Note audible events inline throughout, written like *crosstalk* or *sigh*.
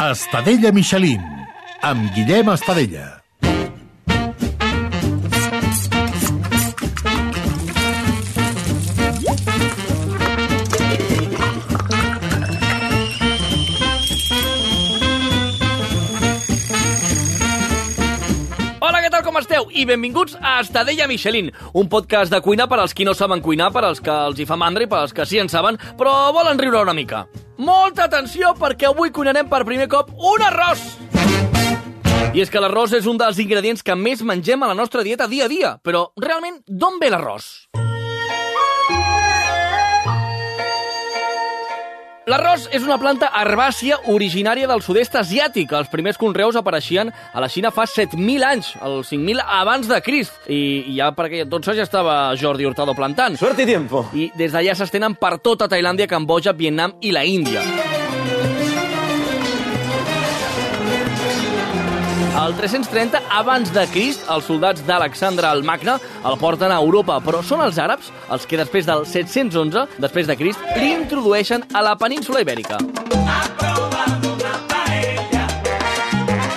Estadella Michelin, amb Guillem Estadella. Esteu? I benvinguts a Estadella Michelin, un podcast de cuina per als qui no saben cuinar, per als que els hi fa mandra i per als que sí en saben, però volen riure una mica. Molta atenció perquè avui cuinarem per primer cop un arròs! I és que l'arròs és un dels ingredients que més mengem a la nostra dieta dia a dia, però realment d'on ve l'arròs? L'arròs és una planta herbàcia originària del sud-est asiàtic. Els primers conreus apareixien a la Xina fa 7.000 anys, els 5.000 abans de Crist. I, i ja per aquell entonces ja estava Jordi Hurtado plantant. Suerte y tiempo. I des d'allà s'estenen per tota Tailàndia, Cambodja, Vietnam i la Índia. Al 330 abans de Crist, els soldats d'Alexandre el Magne el porten a Europa, però són els àrabs els que després del 711, després de Crist, l'introdueixen a la península Ibèrica.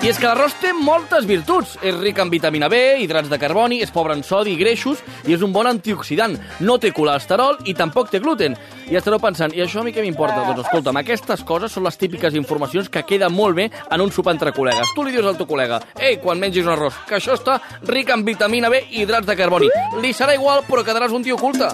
I és que l'arròs té moltes virtuts. És ric en vitamina B, hidrats de carboni, és pobre en sodi i greixos i és un bon antioxidant. No té colesterol i tampoc té gluten. I estareu pensant, i això a mi què m'importa? Doncs escolta'm, aquestes coses són les típiques informacions que queden molt bé en un sopar entre col·legues. Tu li dius al teu col·lega, ei, quan mengis un arròs, que això està ric en vitamina B i hidrats de carboni. Li serà igual, però quedaràs un tio culte.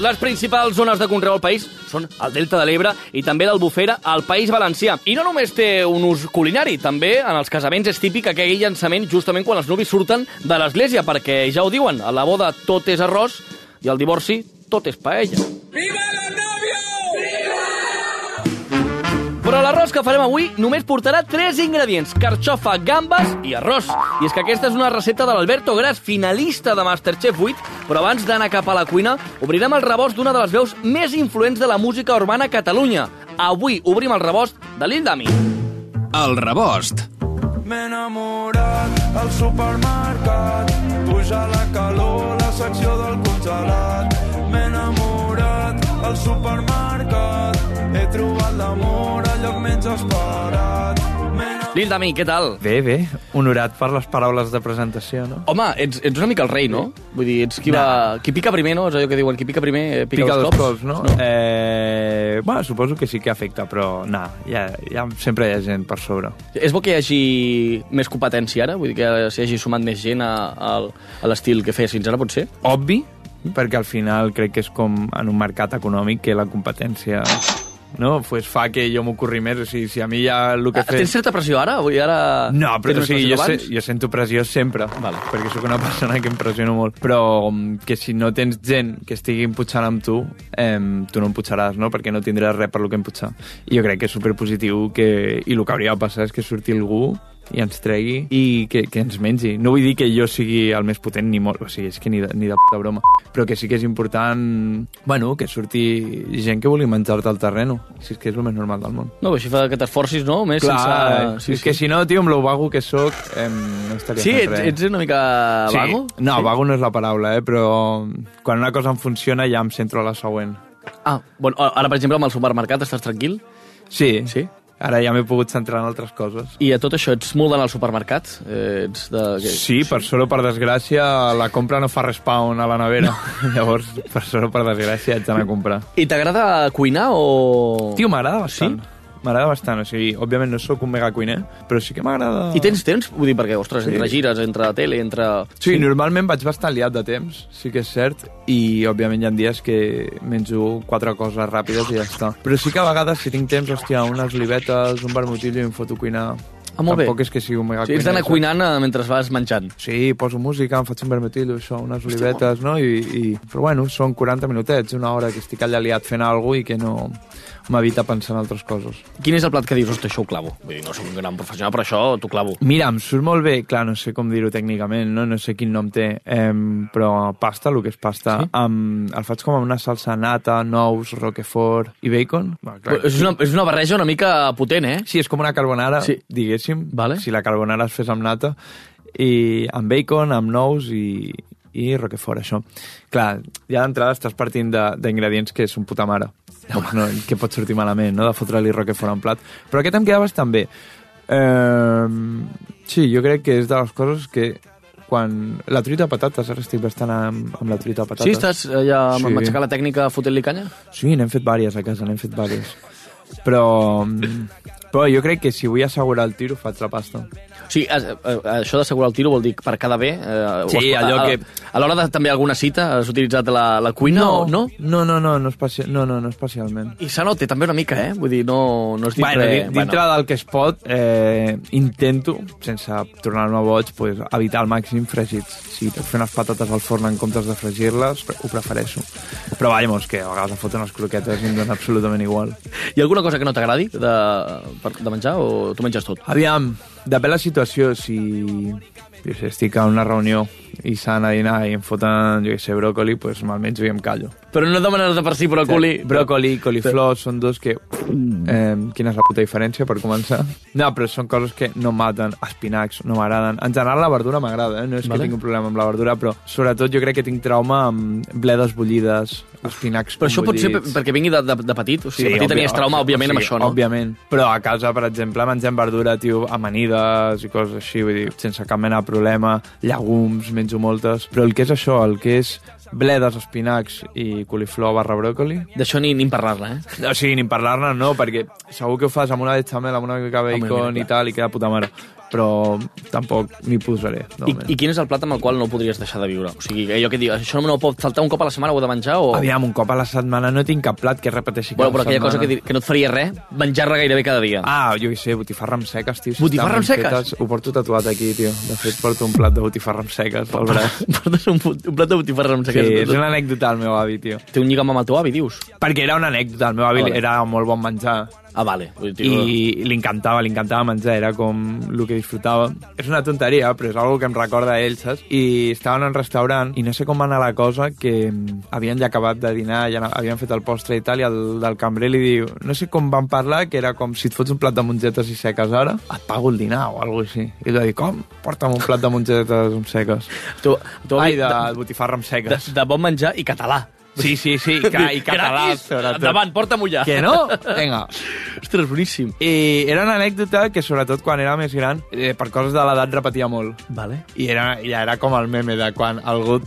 Les principals zones de conreu al país són el Delta de l'Ebre i també l'Albufera al País Valencià. I no només té un ús culinari, també en els casaments és típic aquell llançament justament quan els nuvis surten de l'església, perquè ja ho diuen, a la boda tot és arròs i al divorci tot és paella. Però l'arròs que farem avui només portarà tres ingredients, carxofa, gambes i arròs. I és que aquesta és una recepta de l'Alberto Gras, finalista de Masterchef 8, però abans d'anar cap a la cuina, obrirem el rebost d'una de les veus més influents de la música urbana a Catalunya. Avui obrim el rebost de Lil Dami. El rebost. M'he enamorat al supermercat Puja la calor, la secció del congelat M'he enamorat al supermercat He trobat l'amor al lloc menys esperat Lil Dami, què tal? Bé, bé, honorat per les paraules de presentació, no? Home, ets, ets una mica el rei, no? Vull dir, ets qui, va... qui pica primer, no? És allò que diuen, qui pica primer eh, pica, Pica dos dos cops. cops, no? Eh, bueno, suposo que sí que afecta, però no, ja, ja sempre hi ha gent per sobre. És bo que hi hagi més competència ara? Vull dir que s'hi hagi sumat més gent a, a l'estil que feies fins ara, potser? Obvi, perquè al final crec que és com en un mercat econòmic que la competència no, pues fa que jo m'ho corri més. O sigui, si a mi ja el que Ah, he Tens certa pressió ara? Vull dir, ara... No, però o sigui, jo, abans? jo sento pressió sempre, Vale. perquè sóc una *laughs* persona que em pressiono molt. Però mm, que si no tens gent que estigui imputjant amb tu, eh, tu no em putjaràs, no? perquè no tindràs res per lo que imputjar. I jo crec que és superpositiu que... i el que hauria de passar és que surti algú i ens tregui i que, que ens mengi. No vull dir que jo sigui el més potent ni molt, o sigui, és que ni de, ni de puta broma. Però que sí que és important, bueno, que surti gent que vulgui menjar-te al terreno, si és que és el més normal del món. No, així fa que t'esforcis, no? Més Clar, sense... sí, és que si no, tio, amb lo vago que sóc, eh, no estaria Sí, fent ets, res. ets una mica vago? Sí. No, sí? vago no és la paraula, eh? però quan una cosa em funciona ja em centro a la següent. Ah, bueno, ara, per exemple, amb el supermercat estàs tranquil? Sí, Sí? Ara ja m'he pogut centrar en altres coses. I a tot això, ets molt d'anar al supermercat? Eh, ets de... Sí, per sort o per desgràcia, la compra no fa respawn a la nevera. *laughs* Llavors, per sort o per desgràcia, haig d'anar a comprar. I t'agrada cuinar o...? Tio, m'agrada bastant. Sí? M'agrada bastant, o sigui, òbviament no sóc un mega cuiner, però sí que m'agrada... I tens temps? Vull dir, perquè, ostres, Sí. entre gires, entre tele, entre... Sí, normalment vaig bastant liat de temps, sí que és cert, i òbviament hi ha dies que menjo quatre coses ràpides i ja està. Però sí que a vegades, si tinc temps, hòstia, unes olivetes, un vermutillo i em foto a cuinar. Ah, molt bé. Tampoc és que sigui un mega Sí, ets d'anar cuinant eh, mentre vas menjant. Sí, poso música, em faig un vermutillo, això, unes olivetes, no? I, i... Però bueno, són 40 minutets, una hora que estic allà liat fent alguna i que no m'evita pensar en altres coses. Quin és el plat que dius, ostres, això ho clavo? Vull dir, no soc un gran professional, però això t'ho clavo. Mira, em surt molt bé, clar, no sé com dir-ho tècnicament, no? no sé quin nom té, em, però pasta, el que és pasta, Sí? amb, el faig com amb una salsa nata, nous, roquefort i bacon. Va, Però és, una, és una barreja una mica potent, eh? Sí, és com una carbonara, Sí. sí. diguéssim, Vale. si la carbonara es fes amb nata, i amb bacon, amb nous i, i roquefort, això. Clar, ja d'entrada estàs partint de- d'ingredients que són puta mare. Llavors, no, què pot sortir malament, no?, de fotre-li roquefort en plat. Però aquest em queda bastant bé. Eh, sí, jo crec que és de les coses que quan... La truita de patates, ara estic bastant amb, amb la truita de patates. Sí, estàs allà amb Sí. sí. la tècnica fotent-li canya? Sí, n'hem fet vàries a casa, n'hem fet vàries. Però, mm, però jo crec que si vull assegurar el tiro, faig la pasta. Sigui, a, a, a, això d'assegurar el tiro vol dir per cada bé... Eh, Sí, has- allò a, que- A, l'hora de també alguna cita has utilitzat la, la cuina o no? No, no, no, no, especi no, no, no especialment. I se nota també una mica, eh? Vull dir, no, no és dintre... Bueno, di- dintre del que es pot, eh, intento, sense tornar-me boig, pues, evitar al màxim fregits. Si puc fer unes patates al forn en comptes de fregir-les, ho prefereixo. Però, vamos, que a vegades em foten les croquetes i em donen absolutament igual. Hi ha alguna cosa que no t'agradi de, de menjar o tu menges tot? Aviam, depèn la situació, si sé, estic a una reunió i s'han a dinar i em foten, jo què sé, bròcoli, doncs me'l menjo i em callo. Però no demanes de per si bròcoli. Bròcoli, coliflor, són dos que... Eh, quina és la puta diferència, per començar? No, però són coses que no maten. Espinacs no m'agraden. En general, la verdura m'agrada, eh? no és Vale. que tingui un problema amb la verdura, però sobretot jo crec que tinc trauma amb bledes bullides, espinacs Però això pot ser bullits. perquè vingui de, de, de petit? O sigui, de petit òbvia- tenies trauma, òbviament, o amb això, no? Òbviament. Però a casa, per exemple, mengem verdura, tio, amanides i coses així, vull dir, sense cap mena problema, llegums, menjo moltes, però el que és això, el que és bledes, espinacs i coliflor barra bròcoli, D'això ni, ni parlar-ne, eh? o sigui, ni parlar-ne no, perquè segur que ho fas amb una bechamel, amb una mica de Home, bacon mira, i tal, i queda puta mare. Però tampoc m'hi posaré. I. I quin és el plat amb el qual no podries deixar de viure? O sigui, allò que diu, això no pot faltar un cop a la setmana, ho he de menjar o... Aviam, un cop a la setmana no tinc cap plat que repeteixi Bueno, però aquella cosa que, setmana. que no et faria res, menjar-la gairebé cada dia. Ah, jo què sé, botifarra amb seques, tio. si Botifarra amb seques? Fetes, ho porto tatuat aquí, tio. De fet, porto un plat de botifarra amb seques al braç. Portes un, un plat de botifarra amb Sí, seques. és una anècdota del meu avi, tio. Té un lligam amb el teu avi, dius? Perquè era una anècdota, el meu avi Ah, era molt bon menjar. Ah, vale. I li encantava, li encantava menjar, era com el que disfrutava. És una tonteria, però és algo que em recorda a ell, saps? I estaven en restaurant i no sé com va anar la cosa, que havien ja acabat de dinar, ja havien fet el postre i tal, i el del cambrer li diu, no sé com van parlar, que era com si et fots un plat de mongetes i seques ara, et pago el dinar o alguna així. I ell va dir, com? Porta'm un plat de mongetes amb seques. tu, tu Ai, de, de, de botifarra amb de, seques. de bon menjar i català. Sí, sí, sí, i, ca- i català, Gratis! sobretot. Endavant, porta-m'ho ja. Que no? Vinga. Ostres, boníssim. I era una anècdota que, sobretot quan era més gran, eh, per coses de l'edat repetia molt. Vale. I era, ja era com el meme de quan algú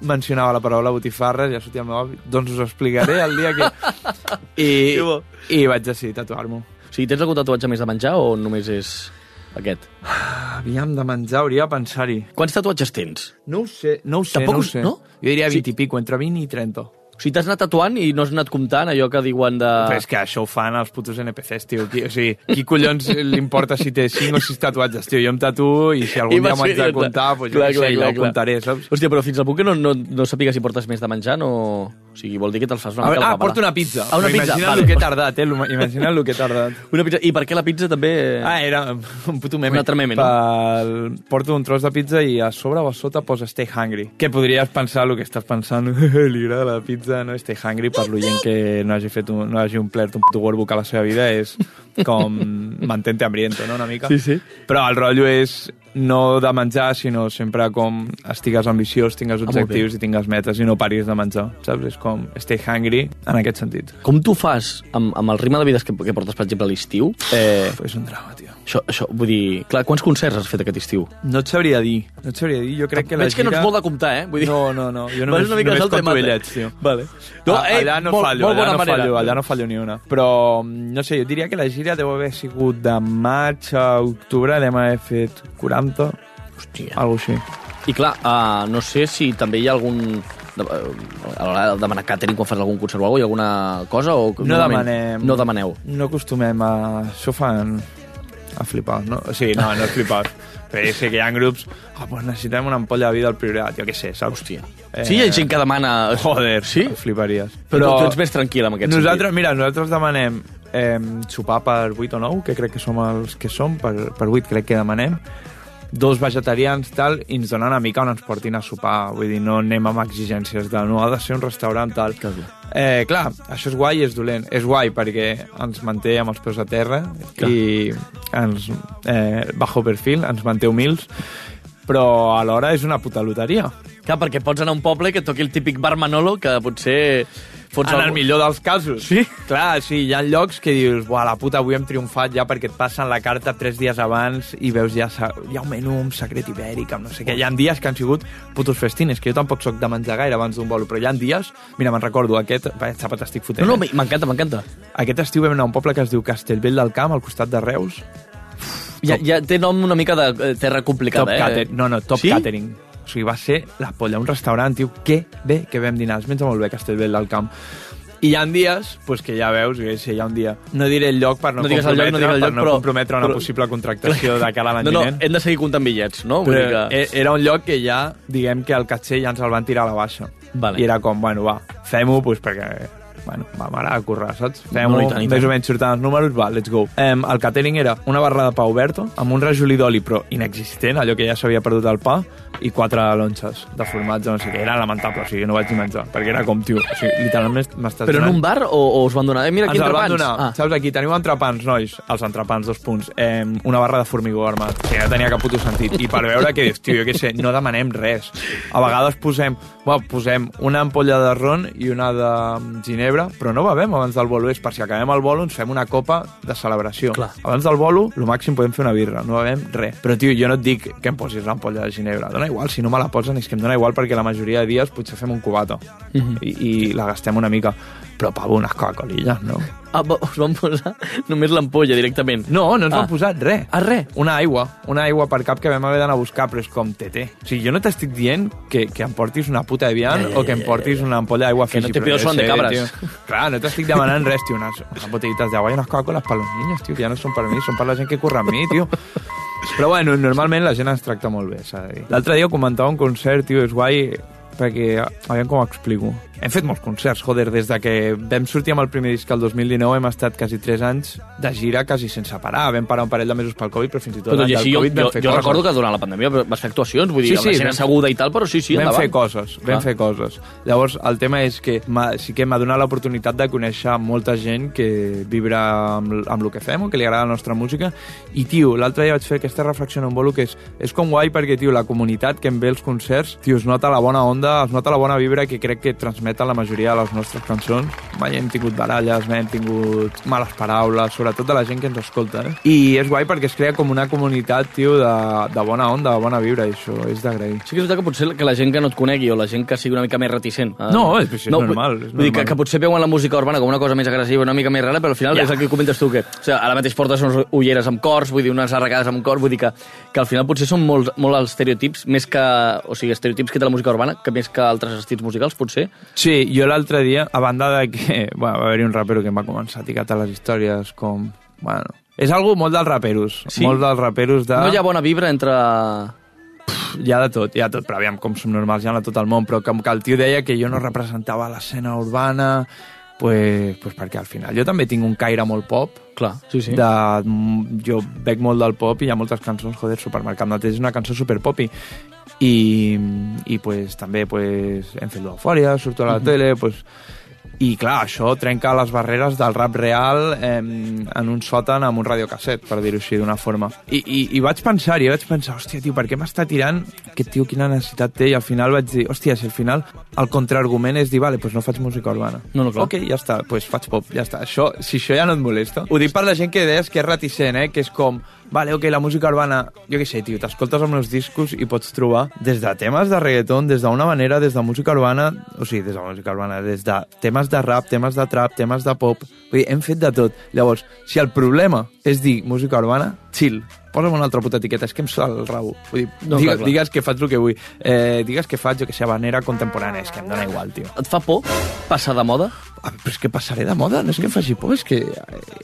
mencionava la paraula botifarra, ja sortia el meu avi, doncs us ho explicaré el dia que... *laughs* I, i vaig decidir tatuar-m'ho. O sigui, tens algun tatuatge més de menjar o només és aquest? Aviam de menjar, hauria de pensar-hi. Quants tatuatges tens? No ho sé, no ho sé, Tampoc no ho sé. no? Jo diria Sí. 20 i pico, entre 20 i 30. O sigui, t'has anat tatuant i no has anat comptant allò que diuen de... Però és que això ho fan els putos NPCs, tio. Qui, o sigui, qui collons li importa si té 5 o 6 tatuatges, tio? Jo em tatuo i si algun I dia m'haig de comptar, doncs jo Clar, clar, sé, clar. comptaré, saps? Hòstia, però fins al punt que no, no, no sàpigues si portes més de menjar, no... O sigui, vol dir que te'ls fas una mica ah, porto una pizza. Ah, una Però pizza, Imagina't vale. el que he tardat, eh? Lo- Imagina't el que he tardat. *laughs* Una pizza. I per què la pizza també... Ah, era un puto meme. Un altre meme, no? Pel... Porto un tros de pizza i a sobre o a sota posa Stay Hungry. Que podries pensar el que estàs pensant. *laughs* Li agrada la pizza, no? Stay Hungry, per l'oient que no hagi, fet un, no hagi omplert un puto workbook a la seva vida, és com mantente hambriento, no? Una mica. Sí, sí. Però el rotllo és no de menjar, sinó sempre com estigues ambiciós, tingues Ah, objectius i tingues metes i no paris de menjar, saps? És com stay hungry en aquest sentit. Com tu fas amb, amb el ritme de vides que, que portes, per exemple, a l'estiu? Eh, És un drama, tio. això, això, vull dir... Clar, quants concerts has fet aquest estiu? No et sabria dir, no et sabria dir. Jo crec que la Veig que no gira... ets molt de comptar, eh? Vull dir... No, no, no. Jo només, només i conto mata. bitllets, tio. Vale. No, eh, allà no molt, fallo, molt allà no manera. fallo, allà no fallo ni una. Però, no sé, jo diria que la gira deu haver sigut de maig a octubre, dem haver fet 40, Hòstia. alguna així. I clar, uh, no sé si també hi ha algun... eh, A l'hora de demanar catering quan fas algun concert o alguna hi ha alguna cosa? O No demanem... No demaneu. No acostumem a... Això fan a flipar, no? O sigui, no, no és flipar. *laughs* Però sé que hi ha grups... Ah, pues necessitem una ampolla de vida al priorat, jo què sé, saps? Hòstia. Eh, Sí, hi ha gent que demana... Joder, Sí? fliparies. Però tu, tu ets més tranquil amb aquest Nosaltres, mira, nosaltres demanem eh, sopar per 8 o 9, que crec que som els que som, per, per 8 crec que demanem, dos vegetarians, tal, i ens donen una mica on ens portin a sopar. Vull dir, no anem amb exigències de no ha de ser un restaurant, tal. Que. Eh, clar, això és guai i és dolent. És guai perquè ens manté amb els peus a terra Clar. i ens, eh, bajo perfil, ens manté humils, però alhora és una puta loteria. Clar, perquè pots anar a un poble que toqui el típic bar Manolo, que potser fots En el algú- millor dels casos. Sí? Clar, sí, hi ha llocs que dius, buah, la puta, avui hem triomfat ja perquè et passen la carta tres dies abans i veus ja, ha un menú amb secret ibèric, amb no sé què. Hi ha dies que han sigut putos festines, que jo tampoc sóc de menjar gaire abans d'un bolo, però hi ha dies... Mira, me'n recordo, aquest... Va, xapa, t'estic fotent. No, no, eh? m'encanta, m'encanta. Aquest estiu vam anar a un poble que es diu Castellvell del Camp, al costat de Reus. Ja, ja té nom una mica de eh, terra complicada, top eh? cater... No, no, top Sí? catering. O sigui, va ser la polla, un restaurant, tio, que bé que vam dinar. Es menja molt bé a Castellvell del Camp. I hi ha dies pues, que ja veus, que si hi ha un dia... No diré el lloc per no, No digues el lloc, no comprometre, digues el per lloc, no però- comprometre una però- possible contractació de cara a l'any No, no, hem de seguir comptant bitllets, no? Vull dir que... e- era un lloc que ja, diguem que el caché ja ens el van tirar a la baixa. Vale. I era com, bueno, va, fem-ho, pues, perquè bueno, va, m'agrada currar, saps? Fem-ho, No, i tant, i tant. més o menys surten els números, va, let's go. Um, el catering era una barra de pa oberto, amb un rajolí d'oli, però inexistent, allò que ja s'havia perdut el pa, i quatre lonxes de formatge, no sé què. Era lamentable, o sigui, no vaig ni menjar, perquè era com, tio, o sigui, literalment m'estàs Però en donant- un bar o, o us van donar? Eh, mira, aquí ens entrepans. donar. Ah. Saps, aquí teniu entrepans, nois. Els entrepans, dos punts. Eh, una barra de formigó armat. Que ja tenia cap puto sentit. I per veure que dius, tio, jo què sé, no demanem res. A vegades posem, bueno, posem una ampolla de ron i una de mm, ginebra, però no bevem abans del bolo. És per si acabem el bolo, ens fem una copa de celebració. Clar. Abans del bolo, el màxim podem fer una birra. No bevem res. Però, tio, jo no et dic que em posis l'ampolla de ginebra. Dona igual, si no me la posen, és que em dona igual perquè la majoria de dies potser fem un cubato. Mhm. I, I la gastem una mica. Però, pavo, unes Coca-Colilles, no? Ah, us van posar només l'ampolla directament. No, no ens Ah. han posat res. Ah, res? Una aigua, una aigua per cap que vam haver d'anar a buscar, però és com TT. O sigui, jo no t'estic dient que, que em portis una puta Evian Ja, ja, o que em ja, portis una ampolla d'aigua Que no te pido jo son de sé, cabras. Tio. Clar, no t'estic demanant res, tio, unes, unes botellitas d'agua i unes Coca-Coles per los niños, tio, que ja no són per mi, són per la gent que corre amb mi, tio. Però bueno, normalment la gent ens tracta molt bé, s'ha de dir. L'altre dia comentava un concert, tio, és guai, perquè, aviam com ho explico. Hem fet molts concerts, joder, des de que vam sortir amb el primer disc el 2019 hem estat quasi 3 anys de gira quasi sense parar. Vam parar un parell de mesos pel Covid, però fins i tot Però i així, jo, Covid vam jo, fer jo coses. recordo que durant la pandèmia vas fer actuacions, vull dir, Sí, amb la vam- asseguda i tal, però sí, sí, vam endavant. fer coses, vam Clar. fer coses. Llavors, el tema és que sí que m'ha donat l'oportunitat de conèixer molta gent que vibra amb, amb el que fem o que li agrada la nostra música. I, tio, l'altre dia vaig fer aquesta reflexió en un bolo que és, és com guai perquè, tio, la comunitat que em ve als concerts, tio, es nota la bona onda, es nota la bona vibra que crec que transmeten la majoria de les nostres cançons. Mai hem tingut baralles, mai hem tingut males paraules, sobretot de la gent que ens escolta, eh? I és guai perquè es crea com una comunitat, tio, de, de bona onda, de bona vibra, i això és d'agrair. Sí que és veritat que potser que la gent que no et conegui o la gent que sigui una mica més reticent... eh, No, és- és normal, Vull, és vull dir que, normal. que potser veuen la música urbana com una cosa més agressiva, una mica més rara, però al final Ja. és el que comentes tu, que o sigui, ara mateix portes unes ulleres amb cors, vull dir, unes arracades amb cors, vull dir que, que al final potser són molt, molt els estereotips, més que, o sigui, estereotips que té la música urbana, que més que altres estils musicals, potser. Sí, jo l'altre dia, a banda de que *laughs* bueno, va haver-hi un rapero que em va començar a etiquetar les històries com... Bueno, és algo molt dels raperos. Sí? Molt dels raperos de... No hi ha bona vibra entre... Hi ha de tot, hi ha de tot, però aviam, com som normals, hi ha de tot el món, però com que el tio deia que jo no representava l'escena urbana, pues, pues perquè al final jo també tinc un caire molt pop, Clar, sí, sí. de, jo bec molt del pop i hi ha moltes cançons, joder, Supermercat mateix és una cançó super popi i, i pues, també pues, hem fet l'eufòria, surto a la tele pues, i clar, això trenca les barreres del rap real eh, en un sòtan amb un radiocasset, per dir-ho així d'una forma. I, i, I vaig pensar-hi, vaig pensar, hòstia, tio, per què m'està tirant aquest tio, quina necessitat té? I al final vaig dir, hòstia, si al final el contraargument és dir, vale, pues no faig música urbana. No, no, clar. Ok, ja està, pues faig pop, ja està. Això, si això ja no et molesta. Ho dic per la gent que deies que és reticent, eh? que és com, vale, ok, la música urbana, jo què sé, tio, t'escoltes els meus discos i pots trobar des de temes de reggaeton, des d'una manera, des de música urbana, o sigui, des de música urbana, des de temes de rap, temes de trap, temes de pop, vull dir, hem fet de tot. Llavors, si el problema és dir música urbana, chill, posa'm una altra puta etiqueta, és que em surt el rabo. Vull dir, No, digues, clar, clar. digues que faig el que vull. Eh, digues que faig, jo que sé, habanera contemporània, és que em dona igual, tio. Et fa por passar de moda? Ah, però és que passaré de moda, no és que em faci por, és que,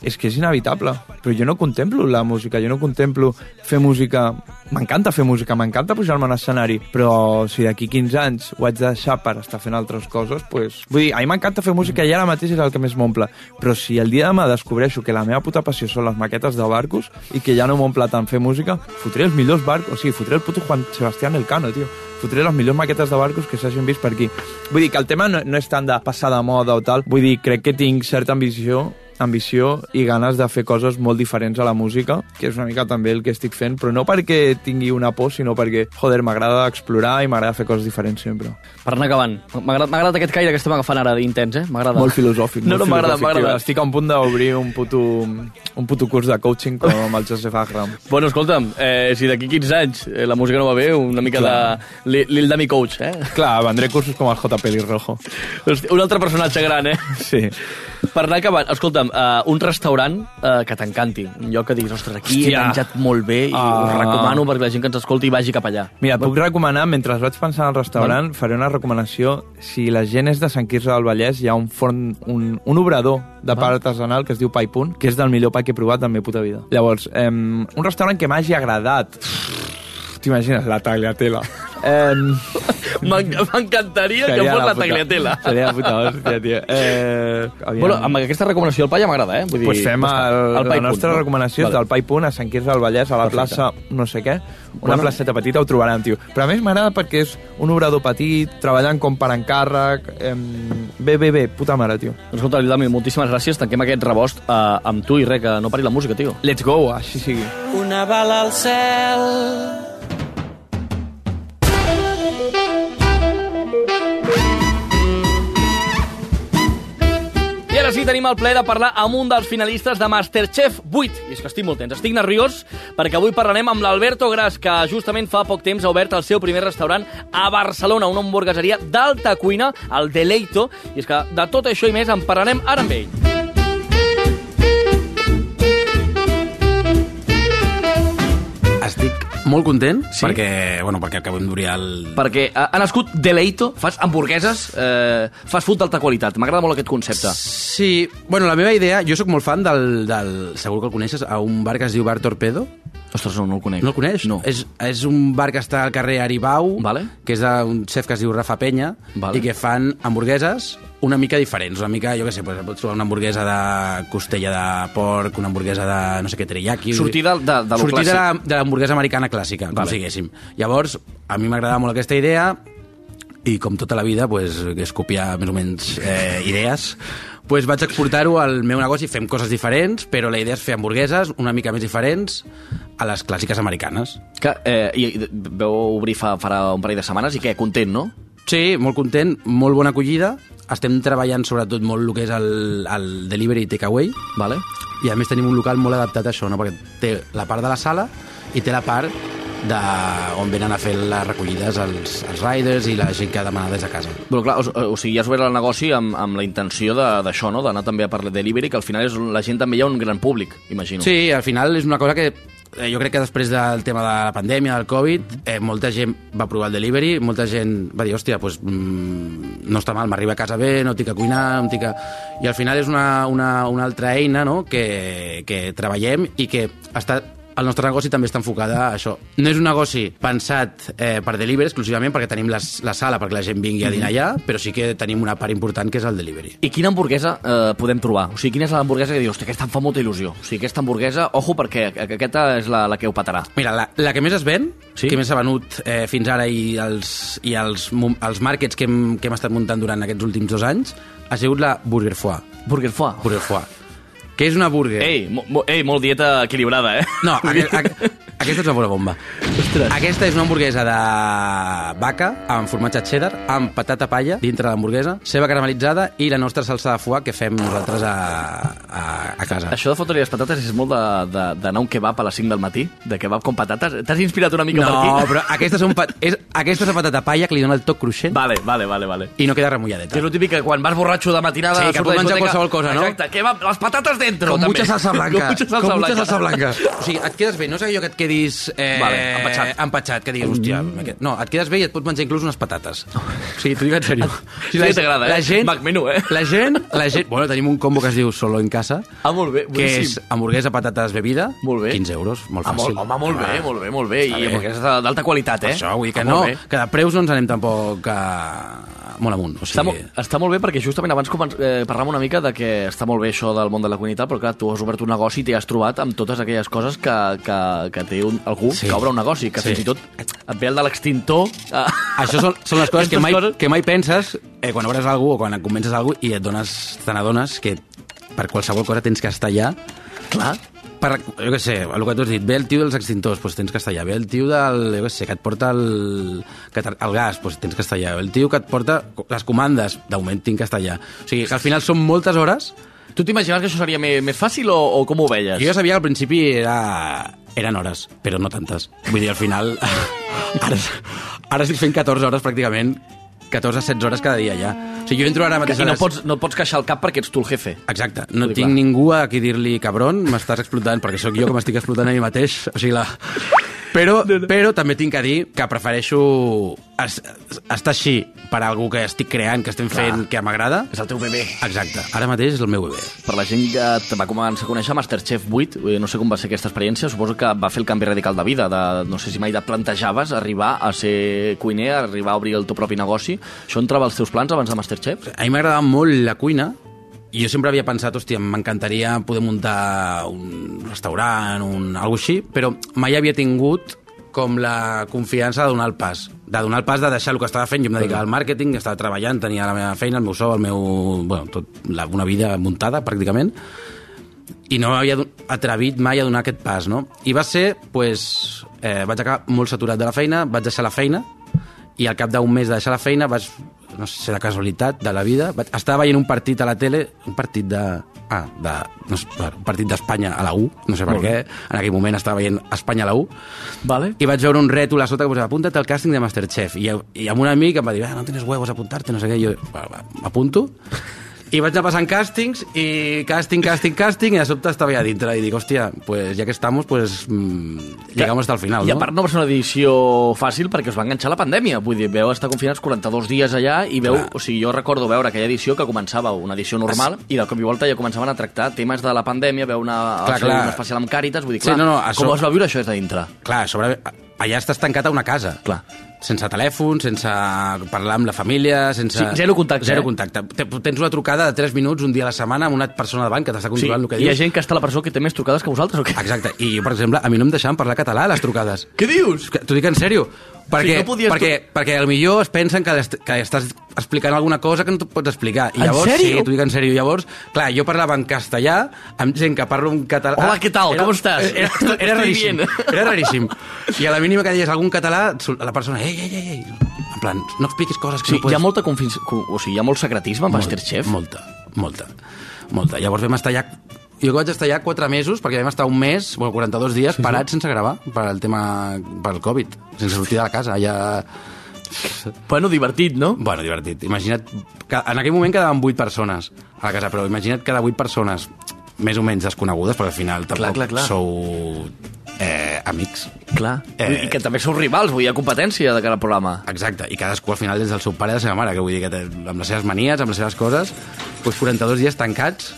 és que és inevitable. Però jo no contemplo la música, jo no contemplo fer música... M'encanta fer música, m'encanta pujar-me a l'escenari, però si d'aquí 15 anys ho haig de deixar per estar fent altres coses, pues... vull dir, a mi m'encanta fer música i ara mateix és el que més m'omple. Però si el dia de demà descobreixo que la meva puta passió són les maquetes de barcos i que ja no m'omple tant fer música, fotré els millors barcos, o sigui, fotré el puto Juan Sebastián Elcano, tio fotré les millors maquetes de barcos que s'hagin vist per aquí. Vull dir que el tema no, no és tant de passar de moda o tal, vull dir, crec que tinc certa ambició ambició i ganes de fer coses molt diferents a la música, que és una mica també el que estic fent, però no perquè tingui una por, sinó perquè, joder, m'agrada explorar i m'agrada fer coses diferents sempre. Per anar acabant, m'ha agradat, aquest caire que estem agafant ara d'intens, eh? M'agrada. Molt filosòfic. No, *laughs* molt no, m'agrada, m'agrada. Estic a un punt d'obrir un puto, un puto curs de coaching com amb el Joseph Agram. *laughs* Bueno, escolta'm, eh, si d'aquí 15 anys eh, la música no va bé, una mica Clar. de Li- Lil Dami Coach, eh? Clar, vendré cursos com el J. Pelirrojo. Hòstia, un altre personatge gran, eh? Sí. Per anar acabant, escolta'm, uh, un restaurant uh, que t'encanti, un lloc que diguis, ostres, aquí Hòstia. he menjat molt bé i Ah. us recomano perquè la gent que ens escolti vagi cap allà. Mira, puc recomanar, mentre vaig pensar al restaurant, faré una recomanació. Si la gent és de Sant Quirze del Vallès, hi ha un forn, un, un obrador de pa artesanal que es diu Pai Punt, que és del millor pa que he provat en la meva puta vida. Llavors, eh, un restaurant que m'hagi agradat... T'imagines, la tagliatella. Eh, M'en- M'encantaria que fos la tagliatella. Seria la puta hòstia, tio. Eh, aviam. Bueno, amb aquesta recomanació del pa ja m'agrada, eh? Vull dir, pues fem el, El pa la nostra punt, no? recomanació és Vale. del Pa i Punt a Sant Quirze del Vallès, a la Perfecte. plaça no sé què, una Bueno. placeta petita, ho trobaran, tio. Però a més m'agrada perquè és un obrador petit, treballant com per encàrrec, em... bé, bé, bé, puta mare, tio. Escolta, Lildami, moltíssimes gràcies. Tanquem aquest rebost uh, amb tu i res, que no pari la música, tio. Let's go, així sigui. Una bala al cel ara sí, tenim el plaer de parlar amb un dels finalistes de Masterchef 8. I és que estic molt tens, estic nerviós perquè avui parlarem amb l'Alberto Gras, que justament fa poc temps ha obert el seu primer restaurant a Barcelona, una hamburgueseria d'alta cuina, el Deleito. I és que de tot això i més en parlarem ara amb ell. Molt content sí? perquè, bueno, perquè acabem d'obrir el... Perquè ha, ha nascut Deleito, fas hamburgueses, eh, fas food d'alta qualitat. M'agrada molt aquest concepte. Sí, bueno, la meva idea, jo sóc molt fan del, del, segur que el coneixes, a un bar que es diu Bar Torpedo. Ostres, no, no el conec. No el coneix? No. És, és un bar que està al carrer Aribau, Vale. que és d'un chef que es diu Rafa Penya, Vale. i que fan hamburgueses una mica diferents. Una mica, jo què sé, pues, pots trobar una hamburguesa de costella de porc, una hamburguesa de no sé què, teriyaki... Sortir de- de- de lo Sortir clàssic. la- de l'hamburguesa americana clàssica, com Vale. diguéssim. Llavors, a mi m'agradava molt aquesta idea, i com tota la vida, pues, és copiar més o menys eh, idees, pues vaig exportar-ho al meu negoci, fem coses diferents, però la idea és fer hamburgueses una mica més diferents a les clàssiques americanes. Que, eh, i, veu obrir fa, farà un parell de setmanes i què, content, no? Sí, molt content, molt bona acollida. Estem treballant sobretot molt el que és el, el delivery i takeaway, Vale. i a més tenim un local molt adaptat a això, no? perquè té la part de la sala i té la part de on venen a fer les recollides els, els riders i la gent que ha demanat des de casa. Però clar, o, o sigui, ja has obert el negoci amb, amb la intenció de- d'això, no? D'anar també a parlar de delivery, que al final és la gent també hi ha un gran públic, imagino. Sí, al final és una cosa que eh, jo crec que després del tema de la pandèmia, del Covid, eh, molta gent va provar el delivery, molta gent va dir, hòstia, pues, mm, no està mal, m'arriba a casa bé, no tinc que cuinar, no tinc que... I al final és una, una, una altra eina no? que, que treballem i que està el nostre negoci també està enfocada a això. No és un negoci pensat eh, per delivery exclusivament perquè tenim les, la sala perquè la gent vingui a dinar allà, però sí que tenim una part important que és el delivery. I quina hamburguesa eh, podem trobar? O sigui, quina és l'hamburguesa que dius, hòstia, aquesta em fa molta il·lusió. O sigui, aquesta hamburguesa, ojo, perquè aquesta és la, la que ho patarà. Mira, la, la que més es ven, Sí? que més s'ha venut eh, fins ara i els, i els, els markets que hem, que hem estat muntant durant aquests últims dos anys, ha sigut la Burger Foie. Burger Foie. Burger Foie. Que és una burger... Ei, mo, mo, ei, molt dieta equilibrada, eh? No, *laughs* aquest, aquest, aquesta és una bona bomba. Ostres. Aquesta és una hamburguesa de vaca amb formatge cheddar, amb patata palla dintre de l'hamburguesa, ceba caramelitzada i la nostra salsa de foie que fem nosaltres a, a, a casa. Això de fotre les patates és molt d'anar un kebab a les 5 del matí, de kebab com patates. T'has inspirat una mica per No, aquí? *laughs* però aquesta és, un pat... és, aquesta és la patata palla que li dona el toc cruixent Vale, vale, vale, vale. i no queda remulladeta. Que és el típic que quan vas borratxo de matinada... Sí, que pots menjar qualsevol cosa, no? Exacte, kebab, les patates dentro, Com també. mucha salsa *laughs* blanca. Com mucha salsa com blanca. mucha salsa blanca. O sigui, et quedes bé. No és allò que et quedis... Eh, Vale, empatxat. Mm. Empatxat, que diguis, hòstia... aquest- No, et quedes bé i et pots menjar inclús unes patates. *laughs* O sigui, t'ho dic en sèrio. *laughs* O Sí, t'agrada, eh? La gent... Mac menú, eh? La gent, la *laughs* gent... Bueno, tenim un combo que es diu Solo en casa, Ah, molt bé, que és boníssim. hamburguesa, patates, bebida, Molt bé. 15 euros, molt Ah, fàcil. molt, home, molt bé, molt bé, molt bé. I de- d'alta qualitat, eh? Per això, vull dir que Ah, no, que de preus no ens anem tampoc a... molt amunt. O Està, sigui, mo està molt bé perquè justament abans comen- eh, parlàvem una mica de que està molt bé això del món de la cuina i tal, però clar, tu has obert un negoci i t'hi has trobat amb totes aquelles coses que, que, que té un, algú Sí. que obre un negoci, que Sí. fins i tot et ve el de l'extintor... Eh, *laughs* Això són, són les coses que mai, coses- que mai penses eh, quan obres algú o quan et convences algú i et dones, te n'adones que per qualsevol cosa tens que estar allà. Clar. Per, jo què sé, el que tu has dit, ve el tio dels extintors, doncs tens que estar allà. Ve el tio del, jo què sé, que et porta el, que el gas, doncs tens que estar allà. Ve el tio que et porta les comandes, de moment tinc que estar allà. O sigui, que al final són moltes hores. Tu t'imaginaves que això seria més, més fàcil o, o com ho veies? Jo ja sabia que al principi era, eren hores, però no tantes. Vull dir, al final... *laughs* Ara, ara estic fent 14 hores pràcticament, 14 16 hores cada dia ja. O sigui, jo entro ara mateix I no les- pots, no pots queixar el cap perquè ets tu el jefe. Exacte, no tinc clar. ningú a qui dir-li cabron, m'estàs explotant, perquè sóc jo que m'estic explotant a mi mateix. O sigui, la... Però, però també tinc que dir que prefereixo es, estar així per a algú que estic creant, que estem fent, que m'agrada. És el teu bebè. Exacte, ara mateix és el meu bebè. Per la gent que te va començar a conèixer Masterchef 8, eh, no sé com va ser aquesta experiència, suposo que va fer el canvi radical de vida, de, no sé si mai et plantejaves arribar a ser cuiner, arribar a obrir el teu propi negoci. Això entrava als teus plans abans de Masterchef? A mi m'agradava molt la cuina, i jo sempre havia pensat, hòstia, m'encantaria poder muntar un restaurant, un, alguna així, però mai havia tingut com la confiança de donar el pas. De donar el pas de deixar el que estava fent. Jo em dedicava al màrqueting, estava treballant, tenia la meva feina, el meu sou, el meu... Bueno, tot, la, una vida muntada, pràcticament i no m'havia atrevit mai a donar aquest pas, no? I va ser, pues, eh, vaig acabar molt saturat de la feina, vaig deixar la feina, i al cap d'un mes de deixar la feina vaig, no sé si de casualitat de la vida, vaig, estava veient un partit a la tele, un partit de... Ah, de, no sé, un partit d'Espanya a la U, no sé per què, en aquell moment estava veient Espanya a la U, Vale. i vaig veure un rètol a sota que posava apunta't al càsting de Masterchef i, i amb un amic em va dir ah, no tienes huevos a apuntarte, no sé què, i jo "Va, va, m'apunto i vaig anar passant càstings i càsting, càsting, càsting i de sobte estava allà dintre i dic, hòstia, pues ja que estamos pues mm, llegamos hasta el final, I a no? part no va ser una edició fàcil perquè us va enganxar la pandèmia. Vull dir, veu estar confinats 42 dies allà i veu... Clar. O sigui, jo recordo veure aquella edició que començava una edició normal i de cop i volta ja començaven a tractar temes de la pandèmia, veu una, Clar, clar. un especial amb Càritas, vull dir, Sí, clar, no, no, a com so- es va viure això des de dintre? Clar, sobre, allà estàs tancat a una casa. Clar. Sense telèfon, sense parlar amb la família, sense... Sí, zero contacte, Zero eh? contacte. Te- Tens una trucada de 3 minuts un dia a la setmana amb una persona davant que t'està Sí, controlant el que hi ha dius. gent que està a la presó que té més trucades que vosaltres o què? Exacte. I jo, per exemple, a mi no em deixaven parlar català a les trucades. Què dius? T'ho dic en sèrio. Perquè, no podies perquè, perquè al millor es pensen que, est- que estàs explicant alguna cosa que no et pots explicar. I En llavors, sèrio? Sí, t'ho dic en sèrio. Llavors, clar, jo parlava en castellà amb gent que parla en català. Hola, què tal? Com estàs? Era, era, era raríssim. Era raríssim. I a la mínima que deies algun català, la persona, ei, ei, ei, ei. En plan, no expliquis coses que Sí, no pots... hi ha molta confins... O sigui, hi ha molt secretisme amb Masterchef. Molta, molta, molta. Llavors vam estar allà... Jo vaig estar allà 4 mesos, perquè vam estar un mes, bueno, 42 dies, parats sense gravar, per al tema... pel Covid, sense sortir de la casa. Allà... Bueno, divertit, no? Bueno, divertit. Imagina't... Que en aquell moment quedaven 8 persones a la casa, però imagina't cada 8 persones més o menys desconegudes, perquè al final tampoc clar, clar. sou eh, amics. Clar. Eh. I que també sou rivals, vull dir, competència de cara al programa. Exacte, i cadascú al final és del seu pare i de la seva mare, que vull dir que té, amb les seves manies, amb les seves coses, doncs 42 dies tancats,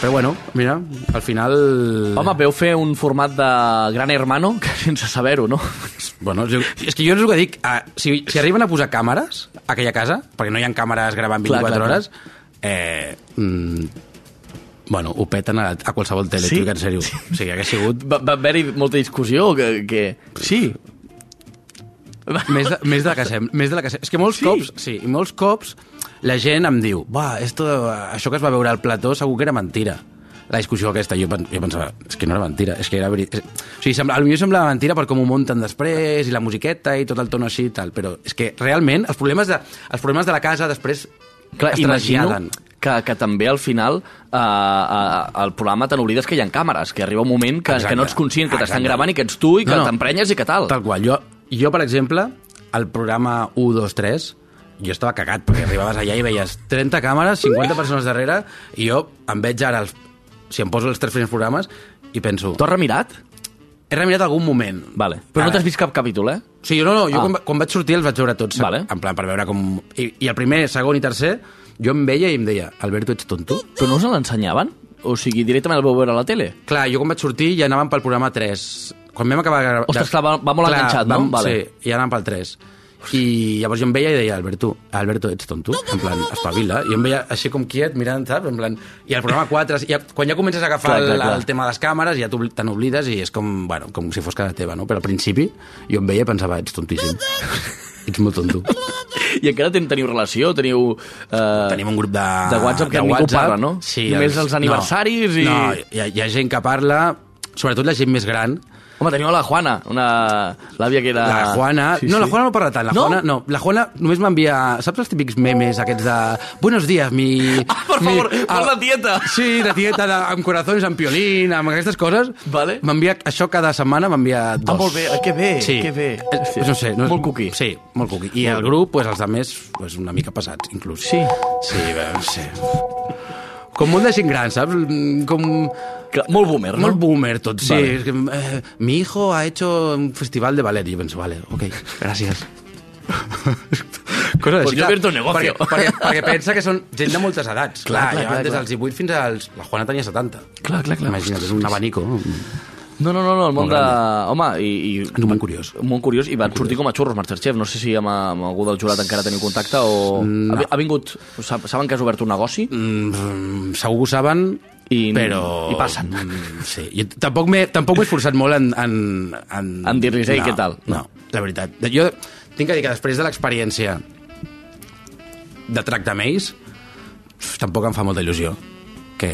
però bueno, mira, al final... Home, veu fer un format de Gran Hermano *laughs* que sense saber-ho, no? Bueno, jo, és que jo és el que dic, ah, si, si arriben a posar càmeres a aquella casa, perquè no hi ha càmeres gravant Clar, 24 clar, clar. hores, eh, mm, bueno, ho peten a, a qualsevol tele, Sí? sí? en sèrio. O sigui, hagués sigut Va, va haver-hi molta discussió que... que... Sí. més de, més de la que sem, més de la que sem. És que molts Sí? sí? cops, sí, i molts cops la gent em diu, va, esto, això que es va veure al plató segur que era mentira. La discussió aquesta, jo, jo pensava, és que no era mentira, és que era veritat. O sigui, sembla, potser semblava mentira per com ho munten després, i la musiqueta, i tot el tono així i tal, però és que realment els problemes de, els problemes de la casa després Clar, es traslladen. que, que també al final eh, eh, el programa te n'oblides que hi ha càmeres, que arriba un moment que, Exacte. que no ets conscient que t'estan gravant i que ets tu i que No, no. t'emprenyes i que tal. Tal qual. Jo, jo, per exemple, al programa 1, 2, 3, jo estava cagat, perquè arribaves allà i veies 30 càmeres, 50 persones darrere, i jo em veig ara, els, si em poso els tres primers programes, i penso... T'ho has remirat? He remirat algun moment. Vale. Però no Ara. t'has vist cap capítol, eh? Sí, no, no, jo Ah. quan, quan vaig sortir els vaig veure tots, Vale. en plan, per veure com... I, I el primer, segon i tercer, jo em veia i em deia, Alberto, ets tonto? Però no us l'ensenyaven? O sigui, directament el vau veure a la tele? Clar, jo quan vaig sortir ja anàvem pel programa 3. Quan vam acabar... Ostres, clar, va- va molt enganxat, no? vam- Vale. Sí, i anàvem pel 3. I llavors jo em veia i deia, Alberto, Alberto, ets tonto? En plan, espavila. I em veia així com quiet, mirant, saps? En plan... I el programa 4, ja, quan ja comences a agafar Clar, clar, el, clar. el tema de les càmeres, ja te n'oblides i és com, bueno, com si fos casa teva, no? Però al principi jo em veia i pensava, ets tontíssim. ets molt tonto. I encara ten, teniu relació? Teniu... Eh, Tenim un grup de... de WhatsApp que ningú parla, no? Sí. Només els aniversaris no, i- No, hi ha, hi ha gent que parla, sobretot la gent més gran, Home, teniu la Juana, una... l'àvia que era... La Juana... Sí, no, la sí. Juana no parla tant. La No? Juana, no, la Juana només m'envia... Saps els típics memes aquests de... Buenos días, mi... *laughs* Ah, per mi- favor, vols la tieta? Sí, la tieta de, amb corazones, amb piolín, amb aquestes coses. Vale. M'envia... Això cada setmana m'envia dos. Ah, molt bé, ah, que bé, sí. que bé. Hòstia, no sé. No, molt cuqui. Sí, molt cuqui. I el grup, pues, els altres, pues, una mica passats, inclús. Sí. Sí, bé, no sé. Com molt de gent gran, saps? Com... Clar, molt boomer, no? Molt boomer tot, sí. Vale. Es que, eh, mi hijo ha hecho un festival de ballet. I jo penso, vale, ok, gràcies. *laughs* Coses Pues així, clar, abierto un negocio. Perquè, perquè, perquè pensa que són gent de moltes edats. Clar, clar, van clar, des clar. dels 18 fins als... La Juana tenia 70. Clar, clar, clar. Imagina't, és un abanico. No, no, no, no el món de... Home, i... i... Un món curiós. Un món curiós, i van sortir com a xurros Masterchef. No sé si amb, amb algú del jurat encara teniu contacte o... No. Ha, ha vingut... sab- Saben que has obert un negoci? Mm, segur que ho saben, I- però... i passen. Mm, sí. Jo tampoc m'he tampoc esforçat molt en... En, en, En dir-los, "Ei, no, què tal?" No, la veritat. Jo tinc que dir que després de l'experiència de tracte amb ells, tampoc em fa molta il·lusió. Que...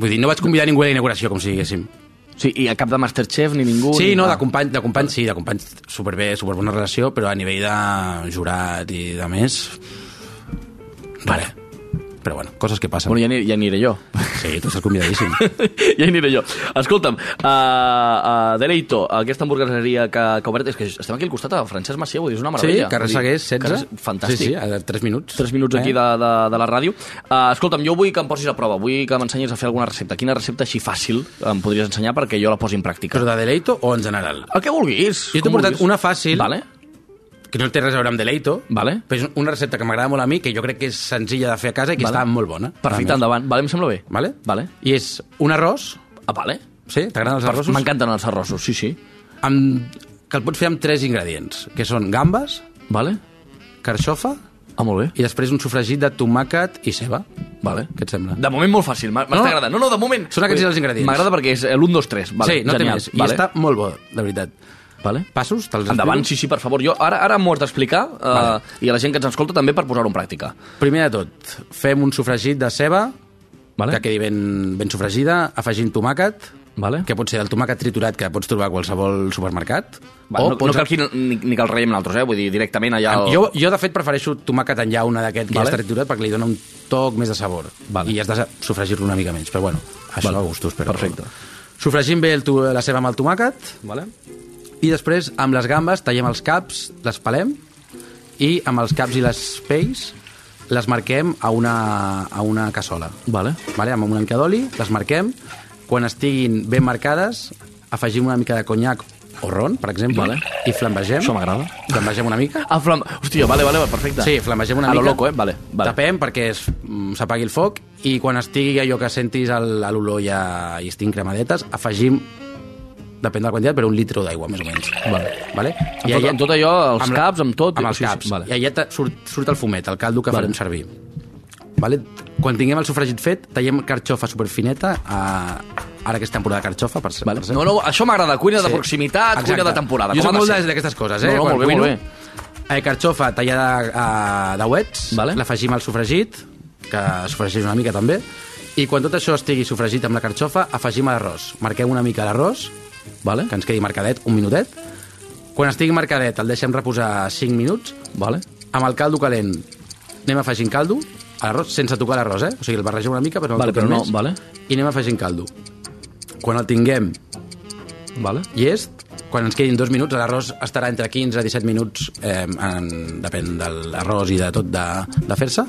Vull dir, no vaig convidar ningú a la inauguració, com si diguéssim. Sí, i a cap de Masterchef ni ningú... Sí, ni... no, de company, de company sí, de company superbé, superbona relació, però a nivell de jurat i de més... Vale. Però bueno, coses que passen. Bueno, ja, ani- ja aniré jo. Sí, tu estàs convidadíssim. *laughs* ja aniré jo. Escolta'm, uh, uh, Deleito, aquesta hamburgueseria que, que ha obert, és que estem aquí al costat de Francesc Macià, és una Sí, meravella. carrer Vull dir, Segués, 16. carrer- Fantàstic. Sí, sí, a 3 minuts. 3 minuts aquí Eh? de, de, de la ràdio. Uh, escolta'm, jo vull que em posis a prova, vull que m'ensenyis a fer alguna recepta. Quina recepta així fàcil em podries ensenyar perquè jo la posi en pràctica? Però de Deleito o en general? El que vulguis. Jo t'he portat vulguis. una fàcil. Vale, Que no té res a veure amb Deleito, vale. però és una recepta que m'agrada molt a mi, que jo crec que és senzilla de fer a casa i que Vale. està molt bona. Perfecte, endavant. Vale, em sembla bé. Vale? Vale. I és un arròs, Ah, vale. sí? T'agraden els arrossos? M'encanten els arrossos, sí, sí. Amb, que el pots fer amb tres ingredients, que són gambes, Vale. carxofa Ah, molt bé. i després un sofregit de tomàquet i ceba. Vale. Què et sembla? De moment molt fàcil, m'està No. agradant. No, no, de moment. Són aquests els ingredients. M'agrada perquè és l'1, 2, 3. Vale, sí, no genial. té més. I Vale. està molt bo, de veritat. Vale. Passos? Te'ls Endavant, sí, sí, per favor. Jo ara, ara m'ho has d'explicar uh, Vale. i a la gent que ens escolta també per posar-ho en pràctica. Primer de tot, fem un sofregit de ceba, Vale. que quedi ben, ben sofregida, afegint tomàquet, Vale. que pot ser el tomàquet triturat que pots trobar a qualsevol supermercat. Va, no, no pots... cal que, ni, ni que el reiem nosaltres, eh? Vull dir, directament allà... El... Jo, jo, de fet, prefereixo tomàquet en llauna d'aquest que Vale. ja està triturat perquè li dona un toc més de sabor. Vale. I has de sofregir-lo una mica menys. Però bueno, això Vale. a gustos. Però... Perfecte. Sofregim bé el, tu- la ceba amb el tomàquet Vale. I després amb les gambes tallem els caps, les pelem i amb els caps i les pells les marquem a una, a una cassola. Vale. Vale? Amb una mica d'oli, les marquem. Quan estiguin ben marcades, afegim una mica de conyac o ron, per exemple, Vale. i flambegem. Això m'agrada. Flambegem una mica. Ah, flam... Hòstia, vale, vale, perfecte. Sí, flambegem una a lo mica. loco, eh? Vale, vale. Tapem perquè es- mm, s'apagui el foc i quan estigui allò que sentis l'olor ja i estiguin cremadetes, afegim depèn de la quantitat, però un litre d'aigua, més o menys. Vale. Vale? Amb tot- amb tot allò, els la- caps, amb tot? Amb els Sí, sí, caps. vale. I allà surt, surt el fumet, el caldo que Vale. farem servir. Vale? Quan tinguem el sofregit fet, tallem carxofa superfineta, a... ara que és temporada de carxofa, per, Vale. per. No, no, això m'agrada, cuina de Sí. proximitat, cuina Exacte. de temporada. Jo soc de molt ser. de- d'aquestes coses, eh? No, no, molt bé, cuino, molt bé. Eh, carxofa tallada a, a dauets, Vale. l'afegim al sofregit, que sofregeix una mica també, i quan tot això estigui sofregit amb la carxofa, afegim l'arròs. Marquem una mica l'arròs, Vale. que ens quedi marcadet, un minutet. Quan estigui marcadet el deixem reposar 5 minuts. Vale. Amb el caldo calent anem afegint caldo, a l'arròs, sense tocar l'arròs, eh? O sigui, el barregem una mica, però no Vale, però no, més. vale. I anem afegint caldo. Quan el tinguem Vale. llest, quan ens quedin dos minuts, l'arròs estarà entre 15 i 17 minuts, eh, en, depèn de l'arròs i de tot de, de fer-se.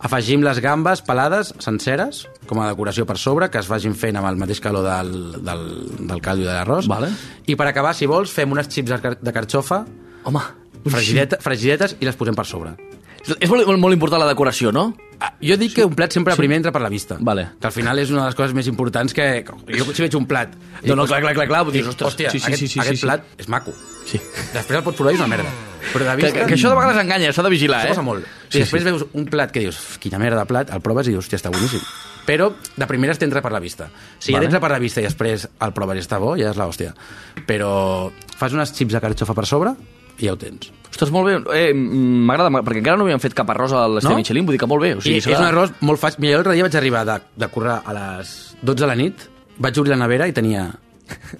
Afegim les gambes pelades, senceres, com a decoració per sobre, que es vagin fent amb el mateix calor del, del, del caldo i de l'arròs. Vale. I per acabar, si vols, fem unes xips de car- de carxofa, Home, fregideta, fregidetes, i les posem per sobre. és molt, molt, molt important la decoració, no? Ah, Jo dic que un plat sempre primer entra per la vista. Vale. Que al final és una de les coses més importants que... Jo si veig un plat... No, no, clar, clar, clar, clar, ostres, hòstia, sí, sí, aquest, sí, sí, aquest sí. plat és maco. Sí. Després el pots provar i és una merda. Però de Que, vista... que, que això de vegades enganya, s'ha de vigilar, Això eh? molt. Sí, I després sí. veus un plat que dius, quina merda de plat, el proves i dius, hòstia, està boníssim. Però de primeres t'entra per la vista. Si ja Vale. t'entra per la vista i després el proves i està bo, ja és l'hòstia. Però fas unes xips de carxofa per sobre, i ja ho tens. Ostres, molt bé. Eh, mm, M'agrada, perquè encara no havíem fet cap arròs a l'Estel No? Michelin, vull dir que molt bé. O sigui, I és un arròs molt fàcil. Mira, l'altre dia vaig arribar de, de currar a les 12 de la nit, vaig obrir la nevera i tenia...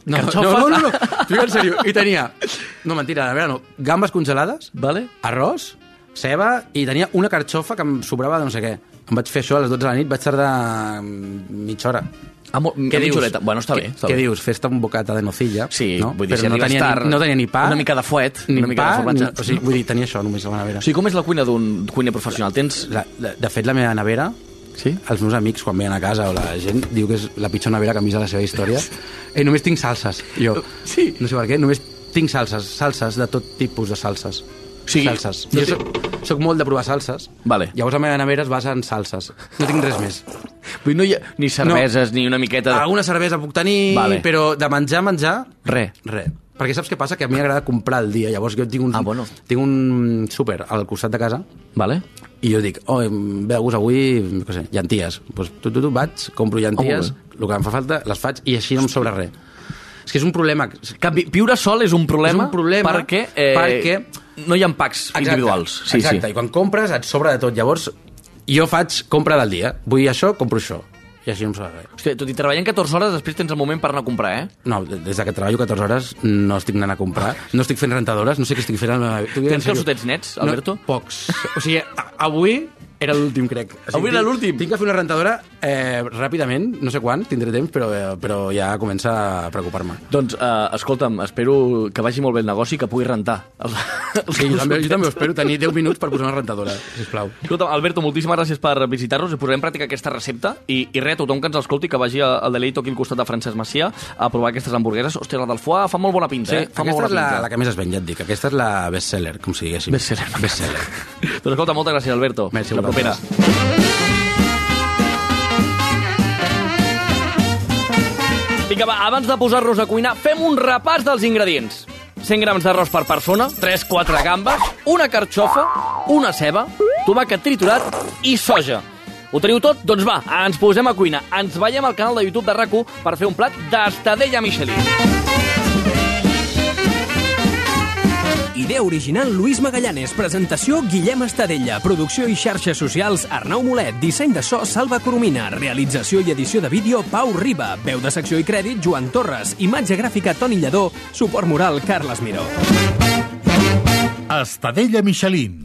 No, no, Carxofes? no, no, no, t'ho dic en sèrio. I tenia, no, mentira, la nevera no, gambes congelades, Vale? arròs, ceba, i tenia una carxofa que em sobrava de no sé què. Em vaig fer això a les 12 de la nit, vaig tardar mm, mitja hora. Ah, Què dius? mitjoreta. Bueno, està bé. Està què bé. dius? Fes-te un bocata de nocilla. Sí, no? vull dir, Però si no tenia, ni, no tenia ni pa, una mica de fuet, ni una mica de pa, formatge. ni, o sigui, vull dir, tenia això només a la nevera. O sigui, com és la cuina d'un cuiner professional? Tens... La, la, de fet, la meva nevera, Sí? els meus amics, quan venen a casa, o la gent, diu que és la pitjor nevera que han vist a la seva història. *laughs* Eh, només tinc salses, jo. Sí. No sé per què, només tinc salses, salses de tot tipus de salses. Sí. Salses. No Jo soc, soc molt de provar salses. Vale. Llavors la meva nevera es basa en salses. No tinc res més. *laughs* Vull no hi ha ni cerveses, ni una miqueta... De... Alguna cervesa puc tenir, Vale. però de menjar, menjar... Res. Res. Perquè saps què passa? Que a mi m'agrada comprar el dia. Llavors jo tinc un, Ah, bueno. tinc un súper al costat de casa Vale? I jo dic, oh, ve de gust avui, què sé, llenties. Pues, tu, tu, tu, vaig, compro llenties, Oh, el que em fa falta, les faig i així no em sobra res. És que és un problema. Que vi- viure sol és un problema, És un problema perquè, eh, perquè- no hi ha packs individuals. Sí, exacte. sí. I quan compres et sobra de tot. Llavors, jo faig compra del dia. Vull això, compro això. I així no em res. Hòstia, tot i treballant 14 hores, després tens el moment per anar a comprar, eh? No, des de que treballo 14 hores no estic anant a comprar, no estic fent rentadores, no sé què estic fent a la meva vida. Tens calçotets nets, Alberto? No, pocs. O sigui, avui era l'últim, crec. O sigui, Avui era l'últim? Tinc que fer una rentadora eh, ràpidament, no sé quan, tindré temps, però, eh, però ja comença a preocupar-me. Doncs, eh, escolta'm, espero que vagi molt bé el negoci i que pugui rentar. Els, els Sí, jo, també, jo també espero tenir 10 minuts per posar una rentadora, sisplau. Escolta, Alberto, moltíssimes gràcies per visitar-nos. Posarem en pràctica aquesta recepta i, i res, tothom que ens escolti que vagi al Deleito aquí al costat de Francesc Macià a provar aquestes hamburgueses. Hòstia, la del foie fa molt bona pinta, Sí, eh? Fa aquesta molt és la, pinta. la que més es ven, ja et dic. Aquesta és la bestseller, com si diguéssim. Bestseller. Bestseller. *laughs* Doncs escolta, moltes gràcies, Alberto. Merci, la propera. vosaltres. Vinga, va, abans de posar-nos a cuinar, fem un repàs dels ingredients. 100 grams d'arròs per persona, 3-4 gambes, una carxofa, una ceba, tomàquet triturat i soja. Ho teniu tot? Doncs va, ens posem a cuinar. Ens veiem al canal de YouTube de rac per fer un plat d'estadella Michelin. Idea original Luis Magallanes, presentació Guillem Estadella, producció i xarxes socials Arnau Molet, disseny de so Salva Coromina, realització i edició de vídeo Pau Riba, veu de secció i crèdit Joan Torres, imatge gràfica Toni Lledó, suport moral Carles Miró. Estadella Michelin.